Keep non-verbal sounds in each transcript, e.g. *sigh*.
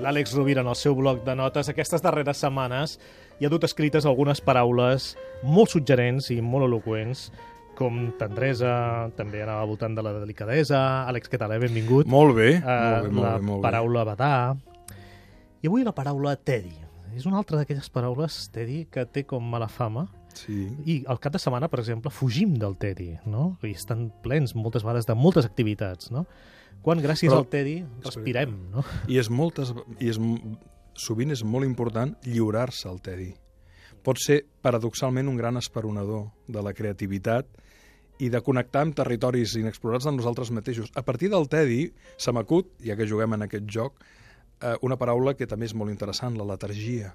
l'Àlex Rovira en el seu bloc de notes, aquestes darreres setmanes hi ha dut escrites algunes paraules molt suggerents i molt eloqüents, com tendresa, també anava al voltant de la delicadesa. Àlex, què tal, eh? Benvingut. Molt bé, Eh, molt bé, molt la bé, molt bé. paraula badar. I avui la paraula tedi. És una altra d'aquelles paraules, tedi, que té com mala fama. Sí. I al cap de setmana, per exemple, fugim del tedi, no? I estan plens moltes vegades de moltes activitats, no? Quan gràcies Però- al tedi respirem, no? I és moltes, i és, sovint és molt important lliurar-se al tedi. Pot ser, paradoxalment, un gran esperonador de la creativitat i de connectar amb territoris inexplorats de nosaltres mateixos. A partir del tedi, se m'acut, ja que juguem en aquest joc, eh, una paraula que també és molt interessant, la letargia.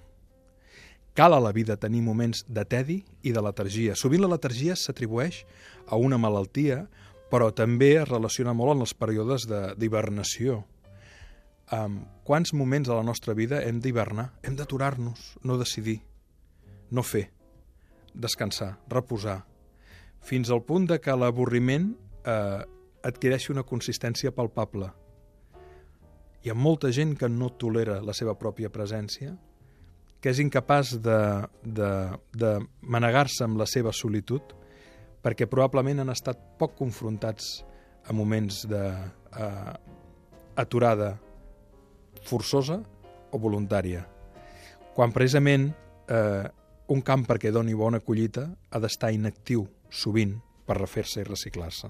Cal a la vida tenir moments de tedi i de letargia. Sovint la letargia s'atribueix a una malaltia, però també es relaciona molt amb els períodes de- d'hibernació. Um, quants moments de la nostra vida hem d'hivernar? Hem d'aturar-nos, no decidir, no fer, descansar, reposar, fins al punt de que l'avorriment eh, adquireixi una consistència palpable. Hi ha molta gent que no tolera la seva pròpia presència, que és incapaç de, de, de manegar-se amb la seva solitud, perquè probablement han estat poc confrontats a moments de eh, forçosa o voluntària. Quan precisament eh, un camp perquè doni bona collita ha d'estar inactiu, sovint, per refer-se i reciclar-se.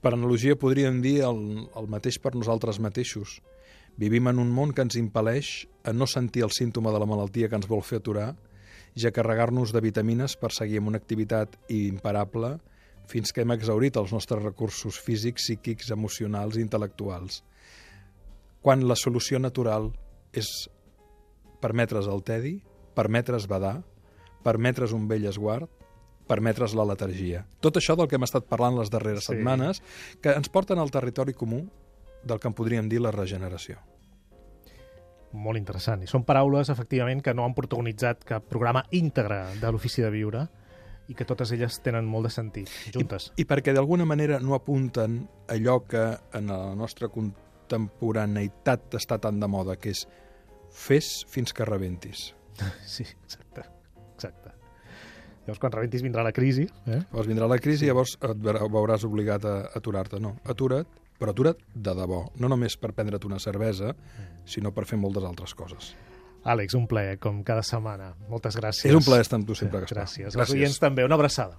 Per analogia podríem dir el, el mateix per nosaltres mateixos. Vivim en un món que ens impel·leix a no sentir el símptoma de la malaltia que ens vol fer aturar i a carregar-nos de vitamines per seguir amb una activitat imparable fins que hem exaurit els nostres recursos físics, psíquics, emocionals i intel·lectuals. Quan la solució natural és permetre's el tedi, permetre's badar, permetre's un vell esguard, permetre's la letargia. Tot això del que hem estat parlant les darreres Sí. setmanes, que ens porten al territori comú del que en podríem dir la regeneració. Molt interessant. I són paraules, efectivament, que no han protagonitzat cap programa íntegre de l'Ofici de Viure i que totes elles tenen molt de sentit, juntes. I perquè d'alguna manera no apunten allò que en la nostra contemporaneïtat està tan de moda, que és fes fins que rebentis. *laughs* Sí, exacte. exacte. Llavors, quan rebentis vindrà la crisi. Eh? Llavors vindrà la crisi i llavors et ve- veuràs obligat a aturar-te. No, atura't, però atura't de debò. No només per prendre't una cervesa, sinó per fer moltes altres coses. Àlex, un plaer, com cada setmana. Moltes gràcies. És un plaer estar amb tu sempre, Gaspar. Gràcies. Els oients també. Una abraçada.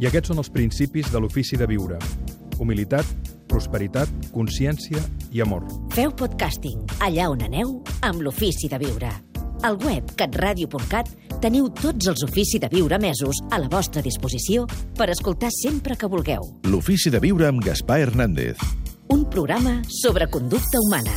i aquests són els principis de l'ofici de viure. Humilitat, prosperitat, consciència i amor. Feu podcasting allà on aneu amb l'Ofici de Viure. Al web catradio.cat teniu tots els Ofici de Viure mesos a la vostra disposició per escoltar sempre que vulgueu. L'ofici de viure amb Gaspar Hernández. Un programa sobre conducta humana.